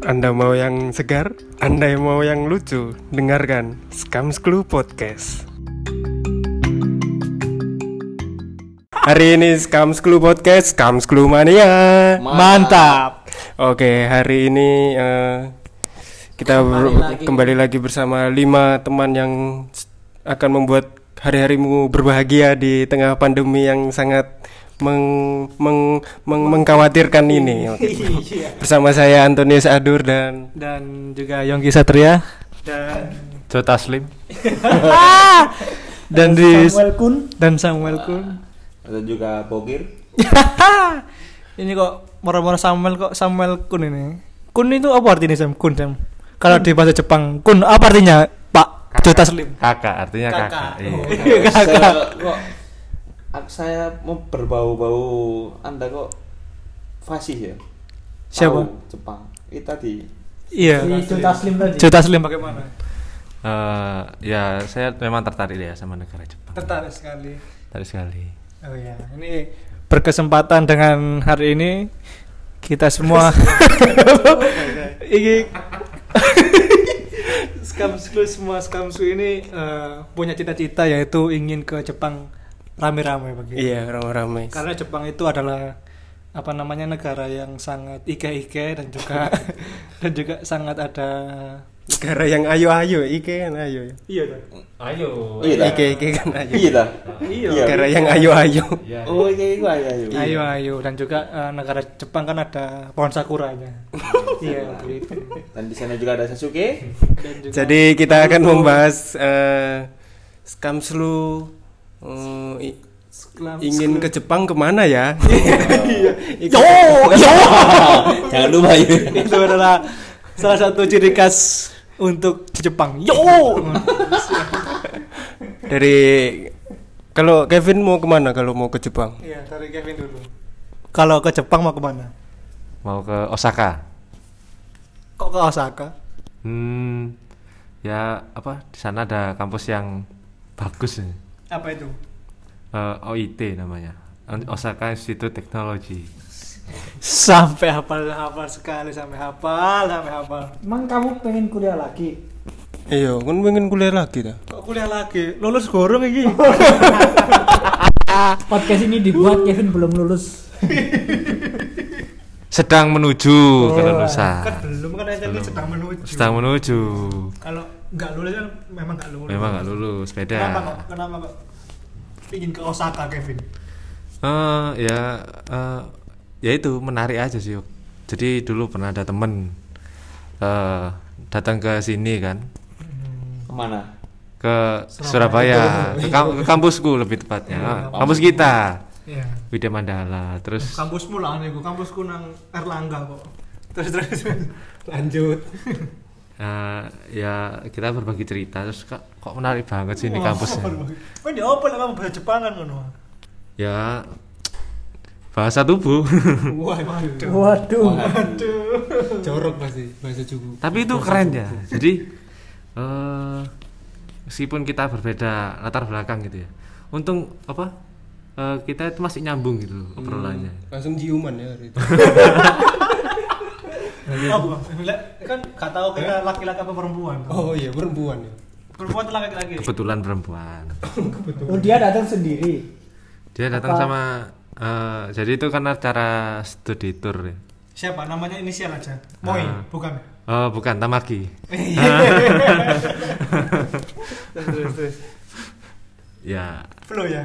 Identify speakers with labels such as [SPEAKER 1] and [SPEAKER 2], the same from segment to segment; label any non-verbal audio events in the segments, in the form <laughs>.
[SPEAKER 1] Anda mau yang segar? Anda yang mau yang lucu? Dengarkan Scams Clue Podcast. Hari ini Scams Clue Podcast, Scams Clue Mania.
[SPEAKER 2] Mantap.
[SPEAKER 1] Oke, hari ini eh, kita ber-
[SPEAKER 2] lagi.
[SPEAKER 1] kembali lagi bersama lima teman yang akan membuat hari-harimu berbahagia di tengah pandemi yang sangat meng- meng- meng- mengkhawatirkan ini. <laughs> Oke. Bersama saya Antonius Adur dan
[SPEAKER 2] Dan juga Yongki Satria dan
[SPEAKER 3] Joe Taslim
[SPEAKER 2] dan di
[SPEAKER 4] Samuel Kun
[SPEAKER 2] dan Samuel Kun.
[SPEAKER 5] Ada juga Bogir. <laughs>
[SPEAKER 2] ini kok moro-moro Samuel kok Samuel Kun ini. Kun itu apa artinya Sam? Kun Sam. Kalau di bahasa Jepang, Kun apa artinya? Pak Joe Taslim.
[SPEAKER 3] kakak artinya kakak,
[SPEAKER 2] Kakak.
[SPEAKER 3] Iya.
[SPEAKER 2] Oh.
[SPEAKER 5] saya,
[SPEAKER 2] Kakak.
[SPEAKER 5] Saya mau berbau-bau Anda kok fasih ya?
[SPEAKER 2] Siapa?
[SPEAKER 5] Tahu Jepang. Itu tadi.
[SPEAKER 2] Iya.
[SPEAKER 4] si Joe Taslim tadi
[SPEAKER 2] Joe Taslim bagaimana?
[SPEAKER 3] Eh, ya saya memang tertarik ya sama negara Jepang
[SPEAKER 2] Tertarik sekali.
[SPEAKER 3] tertarik sekali
[SPEAKER 2] Oh ya, ini berkesempatan dengan hari ini kita semua <laughs> ini Skamsu semua Skamsu ini eh, punya cita-cita yaitu ingin ke Jepang rame-rame begitu.
[SPEAKER 1] iya ramai-ramai.
[SPEAKER 2] Karena Jepang itu adalah apa namanya negara yang sangat ike-ike dan juga <laughs> <laughs> dan juga sangat ada
[SPEAKER 1] Negara yang ayo-ayo, Ike kan ayo. ya.
[SPEAKER 2] iya kan?
[SPEAKER 3] ayo
[SPEAKER 5] Iya dah.
[SPEAKER 1] Ike Ike kan ayo.
[SPEAKER 5] Iya dah.
[SPEAKER 2] Iya.
[SPEAKER 1] Negara yang ayo-ayo.
[SPEAKER 5] Oh, iya iya iya. iya.
[SPEAKER 2] Ayo ayo dan juga eh, negara Jepang kan ada pohon sakuranya. <laughs> iya begitu.
[SPEAKER 5] Dan di sana juga ada Sasuke.
[SPEAKER 2] Dan juga
[SPEAKER 1] Jadi kita akan membahas eh Skamslu eh,
[SPEAKER 2] Sklam-
[SPEAKER 1] ingin ke Jepang ke mana ya? <laughs>
[SPEAKER 2] Yo, yo. <laughs>
[SPEAKER 5] Jangan lupa ya.
[SPEAKER 2] itu adalah salah satu ciri khas untuk Jepang. Yo.
[SPEAKER 1] Dari kalau Kevin mau ke mana kalau mau ke Jepang?
[SPEAKER 2] Iya, dari Kevin dulu. Kalau ke Jepang mau ke mana?
[SPEAKER 3] mau ke Osaka
[SPEAKER 2] Kok ke Osaka?
[SPEAKER 3] hmm ya apa di sana ada kampus yang bagus ya.
[SPEAKER 2] Apa itu?
[SPEAKER 3] Eh, OIT namanya Osaka Institute Technology
[SPEAKER 2] Sampai hafal hafal sekali sampai hafal sampai hafal.
[SPEAKER 4] emang kamu pengen kuliah lagi
[SPEAKER 1] Iya, kan pengen kuliah lagi dah.
[SPEAKER 2] Kok kuliah lagi? Lulus gorong iki. <laughs>
[SPEAKER 4] podcast ini dibuat Kevin belum lulus <laughs>
[SPEAKER 3] sedang menuju kelulusan
[SPEAKER 2] kan belum kan sedang menuju.
[SPEAKER 3] sedang menuju
[SPEAKER 2] Kalau nggak lulus kan memang nggak lulus.
[SPEAKER 3] memang nggak lulus beda
[SPEAKER 2] Kenapa kok? Kenapa kok? Ingin ke Osaka Kevin.
[SPEAKER 3] Eh, ya eh, ya itu menarik aja sih jadi dulu pernah ada temen eh datang ke sini kan
[SPEAKER 5] Ke mana?
[SPEAKER 3] ke Surabaya, ke, <laughs> kam- ke kampusku lebih tepatnya kampus kita
[SPEAKER 2] Iya.
[SPEAKER 3] Widya Mandala terus
[SPEAKER 2] Kampusmu lah nih, kampusku nang Erlangga kok. Terus terus lanjut. <laughs>
[SPEAKER 3] eh, ya kita berbagi cerita terus kok, kok menarik banget sih ini kampusnya
[SPEAKER 2] Kok di apa lah kamu bahasa Jepangan ngono?
[SPEAKER 3] ya bahasa tubuh. <laughs>
[SPEAKER 2] Waduh.
[SPEAKER 4] waduh.
[SPEAKER 2] Jorok pasti bahasa Juku.
[SPEAKER 3] tapi itu keren ya. Jadi eh meskipun kita berbeda latar belakang gitu ya. Untung apa eh, kita itu masih nyambung gitu loh obrolannya.
[SPEAKER 1] Langsung ciuman ya hari itu. <laughs>
[SPEAKER 2] Apa? Lah, kan gak tahu kita laki-laki apa perempuan.
[SPEAKER 1] Oh iya, perempuan ya.
[SPEAKER 2] Perempuan atau laki-laki?
[SPEAKER 3] kebetulan perempuan
[SPEAKER 4] oh dia datang sendiri
[SPEAKER 3] dia datang
[SPEAKER 4] Apa?
[SPEAKER 3] sama eh, jadi itu kan acara studi tour ya
[SPEAKER 2] Siapa? Namanya inisial aja. Moi,
[SPEAKER 3] Ah.
[SPEAKER 2] bukan.
[SPEAKER 3] oh bukan Tamaki <laughs>
[SPEAKER 2] Terus terus terus.
[SPEAKER 3] ya
[SPEAKER 2] Flo ya.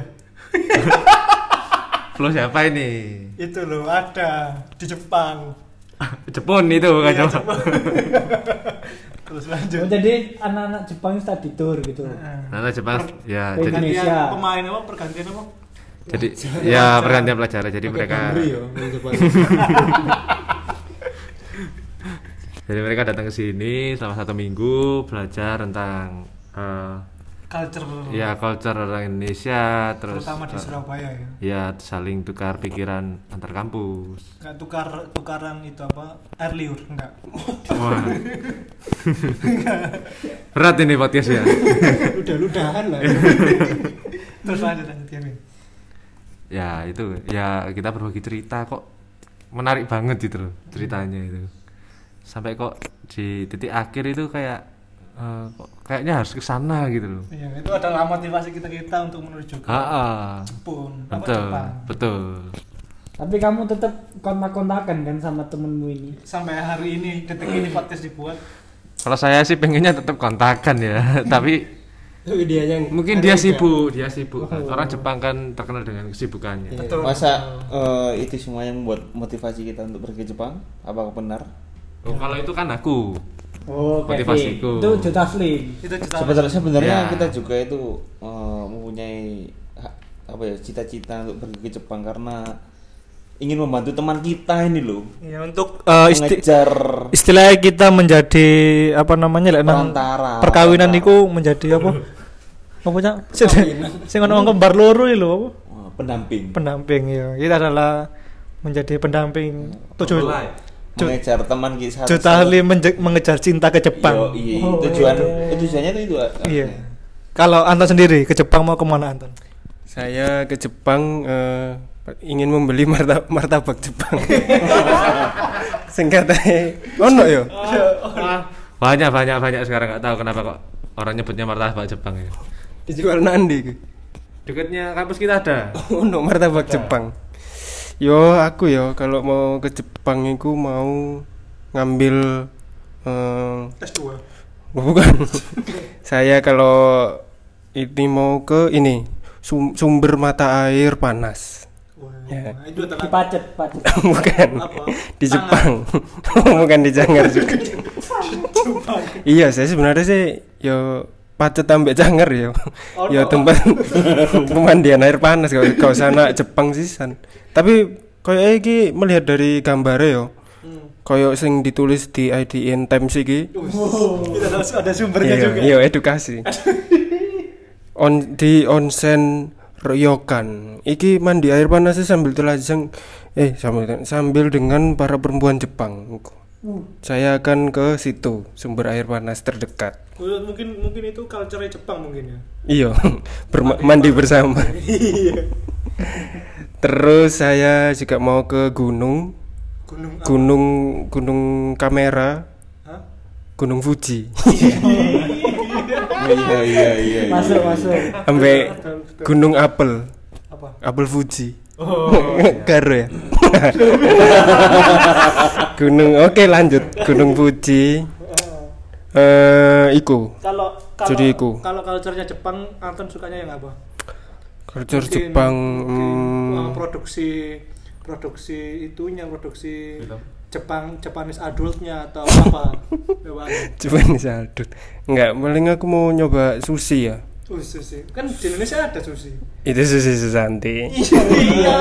[SPEAKER 2] <laughs>
[SPEAKER 3] Flo siapa ini
[SPEAKER 2] Itu loh ada di Jepang. <laughs>
[SPEAKER 3] Jepun itu bukan
[SPEAKER 2] Iya.
[SPEAKER 3] Jepang. <laughs>
[SPEAKER 2] Terus lanjut.
[SPEAKER 4] oh, jadi anak-anak Jepang study tour gitu
[SPEAKER 3] Nah, Jepang ya jadi
[SPEAKER 4] Indonesia.
[SPEAKER 2] Pemain apa? Pergantian apa?
[SPEAKER 3] jadi ya pergantian pelajaran jadi mereka
[SPEAKER 1] ya, <laughs> orang Jepang.
[SPEAKER 3] jadi mereka datang ke sini selama satu minggu belajar tentang eh,
[SPEAKER 2] Culture.
[SPEAKER 3] ya culture orang Indonesia terus
[SPEAKER 2] terutama di
[SPEAKER 3] eh,
[SPEAKER 2] Surabaya ya.
[SPEAKER 3] ya saling tukar pikiran antar kampus
[SPEAKER 2] Kayak tukar tukaran itu apa? Air liur enggak?
[SPEAKER 3] Wah. <laughs> berat ini podcast ya
[SPEAKER 1] Udah-udahan lah. <laughs>
[SPEAKER 2] Terus lanjut lanjut Kevin.
[SPEAKER 3] ya itu ya kita berbagi cerita kok menarik banget gitu loh ceritanya itu sampai kok di titik akhir itu kayak eh, kok kayaknya harus ke sana gitu loh.
[SPEAKER 2] Iya, itu adalah motivasi kita kita untuk menuju ke
[SPEAKER 3] Ah.
[SPEAKER 2] Jepun,
[SPEAKER 3] betul,
[SPEAKER 2] Jepang.
[SPEAKER 3] betul.
[SPEAKER 4] Tapi kamu tetap kontak-kontakan kan sama temenmu ini.
[SPEAKER 2] Sampai hari ini detik ini podcast dibuat.
[SPEAKER 3] Kalau saya sih pengennya tetap kontakan ya, <laughs> tapi
[SPEAKER 1] dia yang
[SPEAKER 3] mungkin dia sibuk, dia sibuk. Orang Jepang kan terkenal dengan kesibukannya.
[SPEAKER 2] Betul.
[SPEAKER 5] Masa eh, itu semua yang membuat motivasi kita untuk pergi ke Jepang? Apakah benar?
[SPEAKER 3] Oh, kalau itu kan aku.
[SPEAKER 4] Oh,
[SPEAKER 3] Motivasiku.
[SPEAKER 4] Itu Juta Slim.
[SPEAKER 2] Itu kita
[SPEAKER 5] Sebenarnya sebenarnya
[SPEAKER 3] Ya.
[SPEAKER 5] kita juga itu eh, mempunyai apa ya cita-cita untuk pergi ke Jepang karena ingin membantu teman kita ini loh
[SPEAKER 2] ya, untuk eh, isti-
[SPEAKER 5] mengejar
[SPEAKER 2] istilahnya kita menjadi apa namanya lek nang
[SPEAKER 5] Perantara,
[SPEAKER 2] perkawinan itu menjadi apa? <laughs> apa cak? Sing <laughs> ono kembar loro iki lho apa?
[SPEAKER 5] eh, pendamping
[SPEAKER 2] Pendamping ya. Kita adalah menjadi pendamping tujuh Ju-
[SPEAKER 5] mengejar teman kita
[SPEAKER 2] Juta menje- mengejar cinta ke Jepang.
[SPEAKER 5] Yo, iya.
[SPEAKER 4] Oh,
[SPEAKER 5] tujuan
[SPEAKER 4] iya.
[SPEAKER 5] tujuannya itu itu
[SPEAKER 2] Iya. Kalau Anton sendiri ke Jepang mau ke mana Anton?
[SPEAKER 1] Saya ke Jepang eh, ingin membeli marta- martabak Jepang. <laughs> Singkatnya, ono yo.
[SPEAKER 3] Banyak banyak banyak sekarang nggak tahu kenapa kok orang nyebutnya martabak Jepang ya.
[SPEAKER 1] Dijual nandi. iki?
[SPEAKER 3] Dekatnya kampus kita ada. <laughs>
[SPEAKER 1] Ono martabak Jepang. Yo aku yo kalau mau ke Jepang itu mau ngambil eh,
[SPEAKER 2] S2.
[SPEAKER 1] Oh, bukan. <laughs> saya kalau ini mau ke ini sum- sumber mata air panas. Ya.
[SPEAKER 2] Itu adalah
[SPEAKER 4] Dipacet, pacet. <laughs>
[SPEAKER 1] bukan
[SPEAKER 2] Apa?
[SPEAKER 1] di Jepang. <laughs> bukan di Jangar juga. iya, saya sebenarnya sih yo pacet ambek Jangar yo.
[SPEAKER 2] Oh,
[SPEAKER 1] yo tempat <laughs> pemandian air panas kalau kau sana Jepang sisan. Tapi kayak iki melihat dari gambarnya yo. Kayak sing ditulis di IDN Times iki.
[SPEAKER 2] Kita ada, sumbernya
[SPEAKER 1] Iya,
[SPEAKER 2] juga.
[SPEAKER 1] iya edukasi. <laughs> On di onsen Ryokan. Iki mandi air panas sambil telanjang eh sambil sambil dengan para perempuan Jepang. Saya akan ke situ sumber air panas terdekat.
[SPEAKER 2] Oh, Mungkin mungkin itu culture Jepang mungkin ya.
[SPEAKER 1] Iya, <laughs> berma- mandi bersama. <laughs> Terus saya juga mau ke gunung,
[SPEAKER 2] Gunung apa?
[SPEAKER 1] gunung gunung kamera,
[SPEAKER 2] Hah?
[SPEAKER 1] gunung Fuji. <laughs>
[SPEAKER 5] iya iya iya iya.
[SPEAKER 4] Masuk, masuk.
[SPEAKER 1] Sampai gunung apel.
[SPEAKER 2] Apa?
[SPEAKER 1] Apel Fuji.
[SPEAKER 2] Oh.
[SPEAKER 1] Karo ya. Gunung oke lanjut. Gunung Fuji. Eh iku.
[SPEAKER 2] Kalau kalau
[SPEAKER 1] Jadi iku.
[SPEAKER 2] kalau culture-nya Jepang, Anton sukanya yang apa?
[SPEAKER 1] Culture
[SPEAKER 2] Mungkin-
[SPEAKER 1] Jepang
[SPEAKER 2] mungkin,
[SPEAKER 1] hmm,
[SPEAKER 2] uh, produksi produksi itunya produksi Jepang Japanese adultnya atau apa? <laughs> Coba.
[SPEAKER 1] Cuman saldut. Enggak, paling aku mau nyoba sushi ya.
[SPEAKER 2] Oh, sushi. Kan di Indonesia ada sushi.
[SPEAKER 1] Itu sushi Susanti.
[SPEAKER 2] Iya.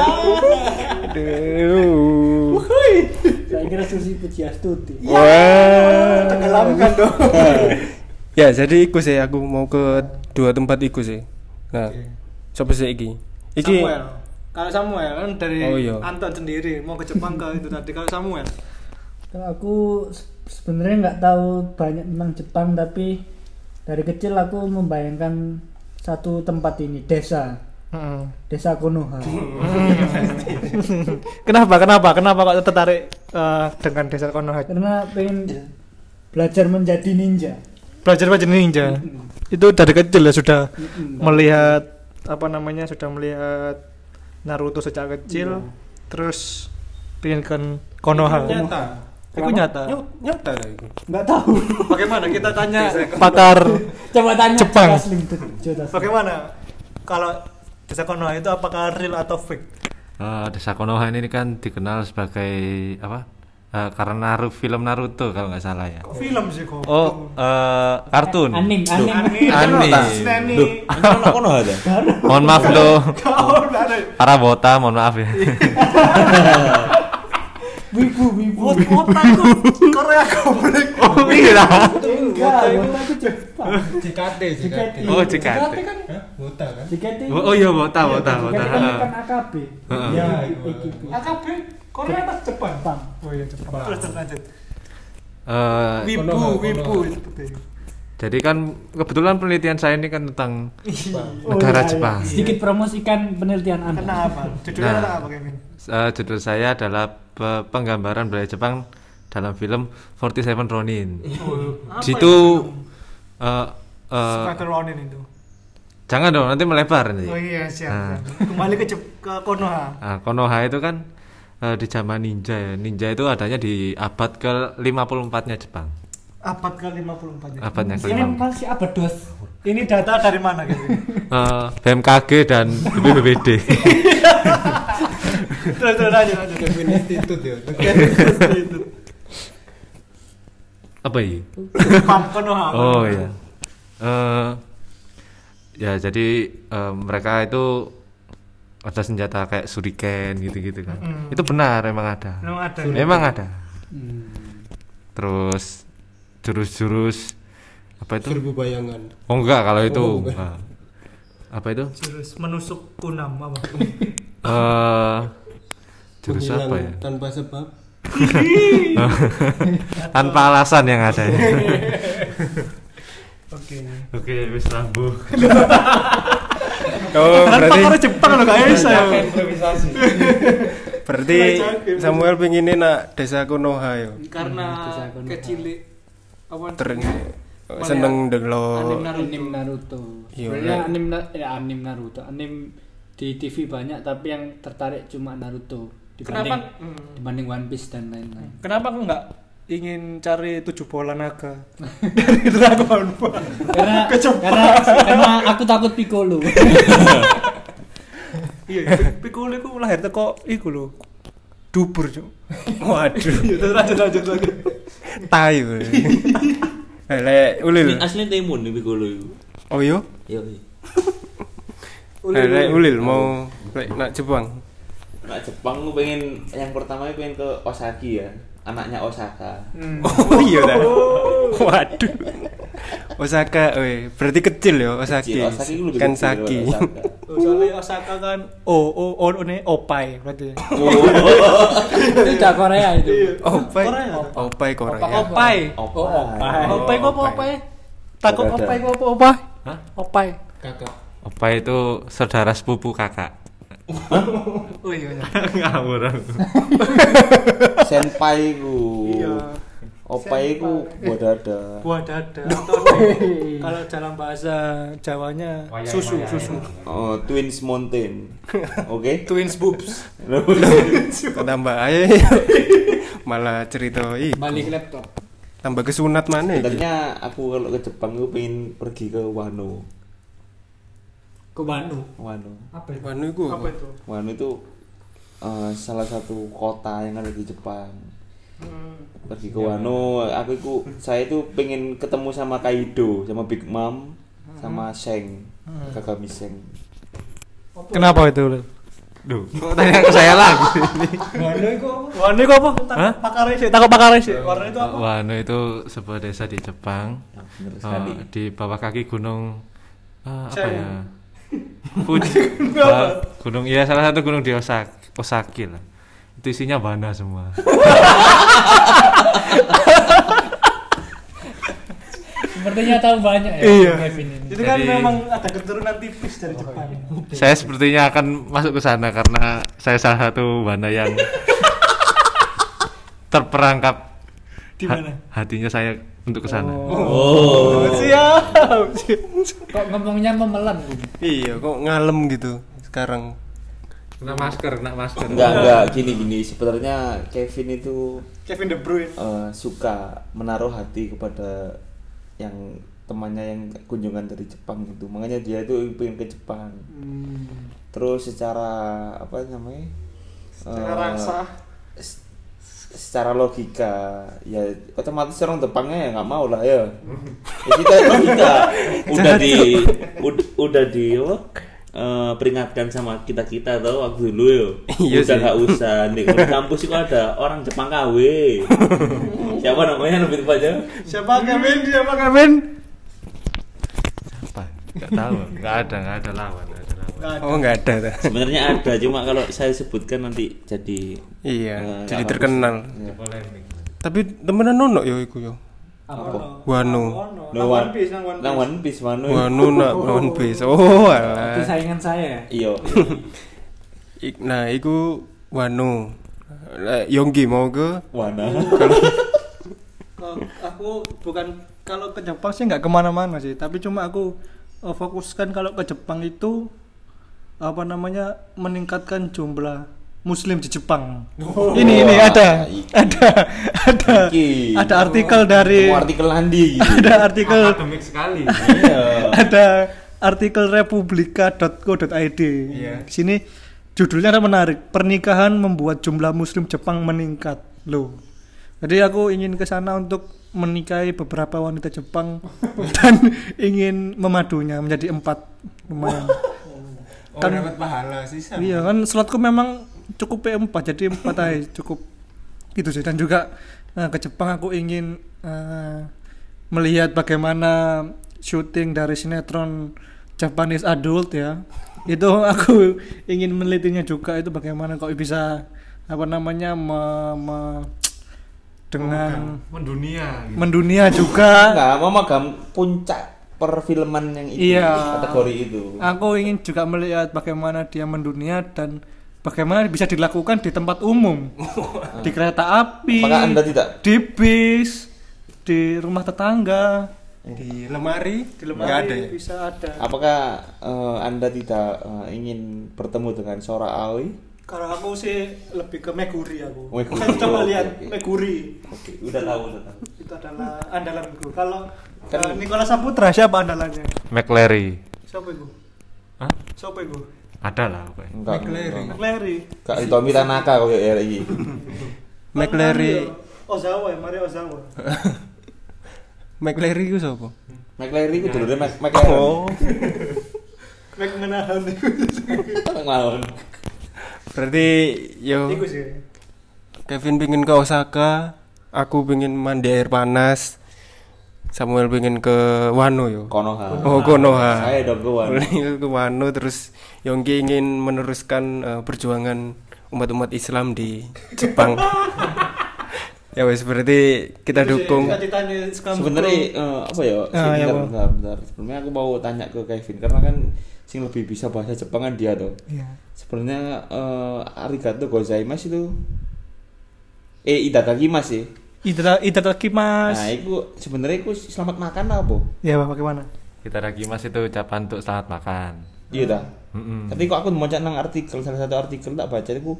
[SPEAKER 1] Aduh.
[SPEAKER 4] Kira Susi Pujiastuti.
[SPEAKER 1] Wah.
[SPEAKER 2] Tenggelamkan dong. <laughs>
[SPEAKER 1] Ya, jadi iku sih aku mau ke dua tempat iku sih. Nah, coba sih iki. Iki
[SPEAKER 2] Samuel. Kalau Samuel kan dari
[SPEAKER 1] Oh, iya.
[SPEAKER 2] Anton sendiri mau ke Jepang ke itu tadi. Kalau Samuel
[SPEAKER 4] Kalau aku se- sebenarnya nggak tahu banyak tentang Jepang tapi dari kecil aku membayangkan satu tempat ini desa desa Konoha <laughs>
[SPEAKER 2] Kenapa? Kenapa? Kenapa kok tertarik eh, dengan desa Konoha?
[SPEAKER 4] karena pengen belajar menjadi ninja
[SPEAKER 2] Belajar belajar ninja. Itu dari kecil ya sudah melihat apa namanya sudah melihat Naruto sejak kecil, terus pengen ke Konoha. Itu nyata.
[SPEAKER 1] Nyata, nyata dah iku.
[SPEAKER 4] nggak tahu
[SPEAKER 2] Bagaimana kita tanya pakar
[SPEAKER 4] coba tanya
[SPEAKER 2] Jepang. Bagaimana kalau desa Konoha itu apakah real atau fake?
[SPEAKER 3] Eh, desa Konoha ini kan dikenal sebagai apa? Eh, karena Naruto, film Naruto kalau nggak salah ya.
[SPEAKER 2] Film sih kok.
[SPEAKER 3] Oh, eh, kartun.
[SPEAKER 4] anim anim
[SPEAKER 2] Anime.
[SPEAKER 3] Anime.
[SPEAKER 2] Disney.
[SPEAKER 5] Loh, ini ono kono ada.
[SPEAKER 3] Mohon maaf lo,
[SPEAKER 2] Kau udah ada.
[SPEAKER 3] para bota, mohon maaf ya. <laughs>
[SPEAKER 4] wibu wibu
[SPEAKER 2] Kota itu Korea goblok.
[SPEAKER 3] Oh iya.
[SPEAKER 4] enggak Wota itu Jepang
[SPEAKER 1] JKT,
[SPEAKER 4] JKT
[SPEAKER 3] Oh, JKT.
[SPEAKER 4] kan
[SPEAKER 1] Wota kan?
[SPEAKER 4] JKT
[SPEAKER 3] Oh, iya bota,
[SPEAKER 4] JKT
[SPEAKER 3] bota.
[SPEAKER 4] kan kan AKB ya
[SPEAKER 1] Iya,
[SPEAKER 4] AKB
[SPEAKER 2] AKB Korea atau Jepang?
[SPEAKER 4] Jepang
[SPEAKER 2] Oh iya Jepang. Terus lanjut.
[SPEAKER 3] Eh,
[SPEAKER 2] Wibu, wibu.
[SPEAKER 3] Jadi kan kebetulan penelitian saya ini kan tentang
[SPEAKER 4] Oh,
[SPEAKER 3] negara
[SPEAKER 4] iya, iya.
[SPEAKER 3] Jepang.
[SPEAKER 4] sedikit promosikan penelitian anda
[SPEAKER 2] Kenapa? Judulnya
[SPEAKER 3] Nah.
[SPEAKER 2] apa Kevin?
[SPEAKER 3] Eh, judul saya adalah pe- penggambaran budaya Jepang dalam film 47 Ronin.
[SPEAKER 2] Itu?
[SPEAKER 3] situ eh eh,
[SPEAKER 2] Spider Ronin itu.
[SPEAKER 3] jangan dong nanti melebar nanti.
[SPEAKER 2] Oh iya siap.
[SPEAKER 3] Nah.
[SPEAKER 2] siap. Kembali ke Jep- ke Konoha.
[SPEAKER 3] Nah, Konoha itu kan eh, di zaman ninja ya. Ninja itu adanya di abad ke 54-nya Jepang.
[SPEAKER 2] Abad ke 54 ya.
[SPEAKER 3] Abadnya ke
[SPEAKER 4] Ini
[SPEAKER 3] 54.
[SPEAKER 4] masih abad dos.
[SPEAKER 2] Ini data dari mana gitu?
[SPEAKER 3] Eh, BMKG dan BPBD. <laughs>
[SPEAKER 2] terus terus lanjut lanjut.
[SPEAKER 6] Institute ya. <laughs>
[SPEAKER 3] Apa ini? Oh iya. Eh ya jadi eh, mereka itu ada senjata kayak shuriken gitu-gitu kan.
[SPEAKER 2] Mm.
[SPEAKER 3] Itu benar emang ada.
[SPEAKER 2] Memang ada.
[SPEAKER 3] Memang ada.
[SPEAKER 4] Hmm.
[SPEAKER 3] Terus jurus-jurus apa itu?
[SPEAKER 6] Serbu bayangan.
[SPEAKER 3] Oh enggak kalau itu.
[SPEAKER 6] Oh, enggak.
[SPEAKER 3] Enggak. Apa itu?
[SPEAKER 2] Jurus menusuk kunam apa? <laughs>
[SPEAKER 3] Eh jurus
[SPEAKER 6] Menghilang
[SPEAKER 3] apa ya?
[SPEAKER 6] Tanpa sebab. <laughs>
[SPEAKER 3] Tanpa alasan yang ada ya. <laughs>
[SPEAKER 2] Oke.
[SPEAKER 3] Oke, wis rambu.
[SPEAKER 1] Oh,
[SPEAKER 2] Kan
[SPEAKER 1] berarti
[SPEAKER 2] pakar Jepang loh gak bisa
[SPEAKER 1] berarti Samuel pengen nak desa Konoha yo.
[SPEAKER 7] karena kecil apa
[SPEAKER 1] Ter seneng
[SPEAKER 7] anim
[SPEAKER 1] delok
[SPEAKER 7] Naruto.
[SPEAKER 4] Anim Naruto.
[SPEAKER 1] Iya,
[SPEAKER 4] Sebenarnya
[SPEAKER 1] Nek.
[SPEAKER 4] anim Na- ya, anim Naruto. Anim di TV banyak tapi yang tertarik cuma Naruto dibanding
[SPEAKER 7] Kenapa?
[SPEAKER 2] Hmm.
[SPEAKER 4] dibanding One Piece dan lain-lain.
[SPEAKER 2] Kenapa aku nggak ingin cari tujuh bola naga dari Dragon Ball?
[SPEAKER 4] karena, <laughs> karena karena aku takut Piccolo. <laughs>
[SPEAKER 2] Iya, Piccolo itu lahir teko iku lho. Dubur, Cuk. <laughs>
[SPEAKER 1] Waduh,
[SPEAKER 2] Iya, terus lanjut lanjut lanjut. <laughs>
[SPEAKER 1] tayu. Eh, <laughs> Lek ulil.
[SPEAKER 5] Asli timun nih Piccolo itu.
[SPEAKER 1] Oh yo.
[SPEAKER 5] Iya. iya. <laughs>
[SPEAKER 1] Eh, Lek ulil mau lek nak Jepang.
[SPEAKER 5] Nah, Jepang gue pengen yang pertama pengen ke Osaki ya. Anaknya Osaka.
[SPEAKER 1] Oh iya dah. Waduh. Osaka, weh. Berarti kecil ya Osaki.
[SPEAKER 5] Kecil, Osaki itu lebih
[SPEAKER 1] Kan
[SPEAKER 5] kecil
[SPEAKER 1] Saki.
[SPEAKER 5] daripada Osaka.
[SPEAKER 2] Oh, Soalnya Osaka kan oh oh oh ini opai berarti. <laughs>
[SPEAKER 4] itu udah Korea itu.
[SPEAKER 1] Opai.
[SPEAKER 2] Korea.
[SPEAKER 1] Opai Korea.
[SPEAKER 2] Opai.
[SPEAKER 5] Opai.
[SPEAKER 2] Opai kok apa
[SPEAKER 1] Opai.
[SPEAKER 2] opai? Takut opai kok apa opai?
[SPEAKER 3] Hah?
[SPEAKER 2] Opai.
[SPEAKER 6] Kakak.
[SPEAKER 3] Apa itu saudara sepupu kakak?
[SPEAKER 2] Oh iya iya.
[SPEAKER 3] Ngawur aku.
[SPEAKER 5] Senpai ku.
[SPEAKER 2] Iya.
[SPEAKER 5] Opai ku buat dada.
[SPEAKER 2] Buah dada. <laughs> Kalau dalam bahasa Jawanya susu susu.
[SPEAKER 5] Oh, Twins Mountain. Oke. <laughs>
[SPEAKER 2] Twins boobs. <laughs>
[SPEAKER 1] Tambah aja. Malah cerita ih.
[SPEAKER 4] Balik laptop.
[SPEAKER 1] Tambah kesunat mana?
[SPEAKER 5] Sebenarnya aku kalau ke Jepang gue pengen pergi ke Wano.
[SPEAKER 4] Ke Bandung.
[SPEAKER 5] Wano.
[SPEAKER 4] Apa itu?
[SPEAKER 1] Wanu iku.
[SPEAKER 2] Apa itu?
[SPEAKER 5] Wano itu eh, salah satu kota yang ada di Jepang. Pergi ke Wano, aku itu saya itu pengen ketemu sama Kaido, sama Big Mom, sama Sheng, Kagami Sheng.
[SPEAKER 2] Kenapa itu?
[SPEAKER 3] Duh, kok tanya ke saya lagi?
[SPEAKER 2] Wano itu apa? Wano itu apa?
[SPEAKER 3] Hah?
[SPEAKER 2] Pakar sih, takut pakar sih. Warna itu apa?
[SPEAKER 3] Wano itu sebuah desa di Jepang.
[SPEAKER 5] Nah, sekali.
[SPEAKER 3] di bawah kaki gunung eh, apa
[SPEAKER 2] Saya-
[SPEAKER 3] ya? Fuji. Gunung ya salah satu gunung di Osaki, Osaki lah. Itu isinya bana semua.
[SPEAKER 4] Sepertinya tahu banyak ya
[SPEAKER 2] Iya.
[SPEAKER 4] Kevin ini.
[SPEAKER 2] Itu kan
[SPEAKER 3] Jadi-
[SPEAKER 2] memang ada keturunan tipis dari Jepang.
[SPEAKER 3] saya sepertinya akan masuk ke sana karena saya salah satu bana yang <laughs> terperangkap
[SPEAKER 2] Di
[SPEAKER 3] ha-
[SPEAKER 2] mana?
[SPEAKER 3] hatinya saya untuk ke sana.
[SPEAKER 5] Oh.
[SPEAKER 2] Siap.
[SPEAKER 4] Kok ngomongnya memelan Bu?
[SPEAKER 1] Iya, kok ngalem gitu sekarang.
[SPEAKER 3] Kena masker, kena masker.
[SPEAKER 5] Enggak, enggak gini gini. Sebenarnya Kevin itu
[SPEAKER 2] Kevin De Bruyne.
[SPEAKER 5] eh, suka menaruh hati kepada yang temannya yang kunjungan dari Jepang itu. Makanya dia itu pengen ke Jepang. Terus secara apa namanya?
[SPEAKER 2] Secara
[SPEAKER 5] Eh,
[SPEAKER 2] rasa.
[SPEAKER 5] Secara logika ya otomatis orang Jepangnya ya nggak mau lah ya. <laughs> ya kita logika <laughs> udah di ud- udah di eh, peringatkan sama kita kita tau waktu dulu yo
[SPEAKER 1] Iya
[SPEAKER 5] udah nggak usah <laughs> di di kampus itu ada orang Jepang KW siapa namanya lebih tepatnya
[SPEAKER 2] Siapa Kevin? Siapa Kevin?
[SPEAKER 3] Apa? Enggak tahu, enggak ada, enggak ada lawan, ada.
[SPEAKER 1] Oh, enggak ada.
[SPEAKER 5] sebenarnya ada cuma kalau saya sebutkan nanti jadi
[SPEAKER 1] Iya,
[SPEAKER 5] eh,
[SPEAKER 1] jadi
[SPEAKER 5] nggak
[SPEAKER 1] terkenal.
[SPEAKER 5] Ya.
[SPEAKER 1] Tapi temenan ono yo iku yo.
[SPEAKER 5] apa
[SPEAKER 1] Wano.
[SPEAKER 2] Nang One Piece, nang One
[SPEAKER 5] Nang
[SPEAKER 2] Piece.
[SPEAKER 5] One Piece Wano
[SPEAKER 1] Wano nak <laughs> One Piece. Oh,
[SPEAKER 4] Itu
[SPEAKER 1] alah.
[SPEAKER 4] saingan saya.
[SPEAKER 5] iya <laughs>
[SPEAKER 1] Nah, iku Wano. Yonggi mau ke
[SPEAKER 5] Wana.
[SPEAKER 2] Kalau <laughs> aku bukan kalau ke Jepang sih nggak ke mana-mana sih tapi cuma aku eh, fokuskan kalau ke Jepang itu apa namanya meningkatkan jumlah Muslim di Jepang. ini ini
[SPEAKER 5] Wah,
[SPEAKER 2] ada
[SPEAKER 5] iki.
[SPEAKER 2] ada ada
[SPEAKER 5] Iki.
[SPEAKER 2] ada artikel dari
[SPEAKER 5] Mau artikel Andi gitu. <laughs>
[SPEAKER 2] ada artikel
[SPEAKER 3] akademik sekali
[SPEAKER 5] Iya.
[SPEAKER 2] ada artikel republika.co.id.
[SPEAKER 1] Iya.
[SPEAKER 2] Di sini judulnya ada menarik. Pernikahan membuat jumlah muslim Jepang meningkat. Loh. Jadi aku ingin ke sana untuk menikahi beberapa wanita Jepang <laughs> dan ingin memadunya menjadi empat lumayan.
[SPEAKER 1] Oh,
[SPEAKER 2] Kan-
[SPEAKER 1] dapat pahala sih.
[SPEAKER 2] Iya kan slotku memang cukup P4 jadi empat aja cukup gitu sih dan juga eh, ke Jepang aku ingin eh, melihat bagaimana syuting dari sinetron Japanese adult ya itu <laughs> aku ingin menelitinya juga itu bagaimana kok bisa apa namanya me- me- dengan
[SPEAKER 3] mendunia gitu.
[SPEAKER 2] mendunia juga
[SPEAKER 5] Enggak, mau magang puncak perfilman yang itu
[SPEAKER 2] Iya.
[SPEAKER 5] kategori itu.
[SPEAKER 2] Aku ingin juga melihat bagaimana dia mendunia dan bagaimana bisa dilakukan di tempat umum, <laughs> di kereta api,
[SPEAKER 5] Apakah Anda tidak?
[SPEAKER 2] di bis, di rumah tetangga,
[SPEAKER 1] Di lemari,
[SPEAKER 2] di
[SPEAKER 1] nggak
[SPEAKER 2] lemari
[SPEAKER 1] ada ya?
[SPEAKER 2] bisa ada.
[SPEAKER 5] Apakah eh, Anda tidak eh, ingin bertemu dengan Sora Aoi?
[SPEAKER 2] Kalau aku sih lebih ke Meguri aku.
[SPEAKER 5] Meguri,
[SPEAKER 2] Kan <laughs> coba lihat
[SPEAKER 5] oke.
[SPEAKER 2] Meguri.
[SPEAKER 5] Oke, udah tahu, udah tahu.
[SPEAKER 2] Itu adalah andalanku. Kalau
[SPEAKER 5] Kan-
[SPEAKER 2] eh, Nicholas Saputra siapa andalannya?
[SPEAKER 3] McLary
[SPEAKER 2] Siapa itu?
[SPEAKER 3] Hah?
[SPEAKER 2] Siapa itu?
[SPEAKER 3] ada lah pokoknya.
[SPEAKER 1] McLaren.
[SPEAKER 2] McLary.
[SPEAKER 5] Kak Itomi Tanaka kok ya iki. <laughs>
[SPEAKER 1] McLary,
[SPEAKER 2] Ozawa ya, Mario Ozawa. <laughs>
[SPEAKER 1] McLary ku sapa?
[SPEAKER 5] McLaren itu dulu Mac McLaren.
[SPEAKER 1] Oh, <laughs>
[SPEAKER 2] Mac menahan itu.
[SPEAKER 5] Mawon.
[SPEAKER 1] berarti yo. Kevin pingin ke Osaka, aku pingin mandi air panas. Samuel pingin ke Wano yo.
[SPEAKER 5] Konoha.
[SPEAKER 1] Oh, Konoha.
[SPEAKER 5] Saya dong ke Wano. <laughs>
[SPEAKER 1] Ke Wano terus Yonggi ingin meneruskan eh, perjuangan umat-umat Islam di Jepang. <laughs> ya wes berarti kita dukung.
[SPEAKER 2] Cita-citanya Scrum
[SPEAKER 5] Sebenarnya eh, apa ya?
[SPEAKER 2] Ah, ya,
[SPEAKER 5] bentar,
[SPEAKER 2] Bang.
[SPEAKER 5] bentar, bentar. Sebelumnya aku mau tanya ke Kevin karena kan sing lebih bisa bahasa Jepang kan dia tuh.
[SPEAKER 2] Iya.
[SPEAKER 5] Sebenarnya eh, arigato gozaimasu itu eh itadakimasu sih.
[SPEAKER 2] Ida Itadaki Mas.
[SPEAKER 5] Nah, itu sebenarnya itu selamat makan apa?
[SPEAKER 2] Ya, Pak, bagaimana?
[SPEAKER 3] kita lagi mas itu ucapan untuk selamat makan
[SPEAKER 5] Iya dah.
[SPEAKER 3] Mm-mm.
[SPEAKER 5] Tapi kok aku mau nang artikel salah satu artikel tak baca itu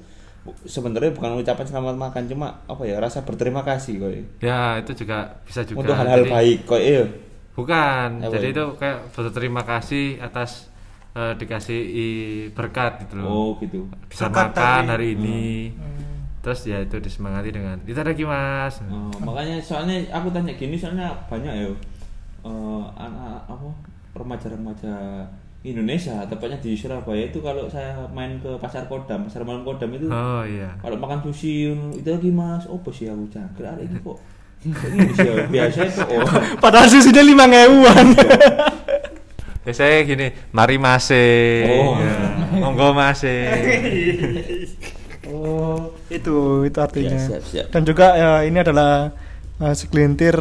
[SPEAKER 5] sebenarnya bukan ucapan selamat makan cuma apa ya rasa berterima kasih kok.
[SPEAKER 3] ya itu juga bisa juga
[SPEAKER 5] Untuk hal-hal
[SPEAKER 3] Jadi-
[SPEAKER 5] baik kok iya.
[SPEAKER 3] bukan
[SPEAKER 5] Apa
[SPEAKER 3] jadi
[SPEAKER 5] itu?
[SPEAKER 3] itu kayak berterima kasih atas eh, dikasih berkat gitu loh
[SPEAKER 5] Oh gitu.
[SPEAKER 3] bisa
[SPEAKER 2] Berkat
[SPEAKER 3] makan
[SPEAKER 2] dari-
[SPEAKER 3] hari ini terus ya itu disemangati dengan kita lagi mas.
[SPEAKER 5] Oh, makanya soalnya aku tanya gini soalnya banyak ya eh, anak apa remaja-remaja Indonesia tepatnya di Surabaya itu kalau saya main ke pasar Kodam pasar malam Kodam itu
[SPEAKER 3] oh iya.
[SPEAKER 5] kalau makan sushi itu lagi mas. Oh sih aku cangkir hari ini kok. Ya? biasa kok oh. <laughs>
[SPEAKER 2] Padahal susunya lima ngewuan.
[SPEAKER 3] biasanya gini mari mase
[SPEAKER 5] Oh.
[SPEAKER 3] Ya, monggo mase
[SPEAKER 2] oh, <laughs> itu itu artinya.
[SPEAKER 5] Ya, siap, siap.
[SPEAKER 2] Dan juga ya, ini adalah eh, segelintir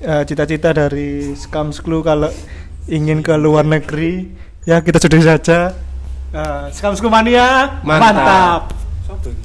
[SPEAKER 2] eh, cita-cita dari Skamsklu kalau ingin ke luar negeri. Ya, kita sudah saja. Uh, Skamsklu mania
[SPEAKER 1] Mantap.
[SPEAKER 2] mantap.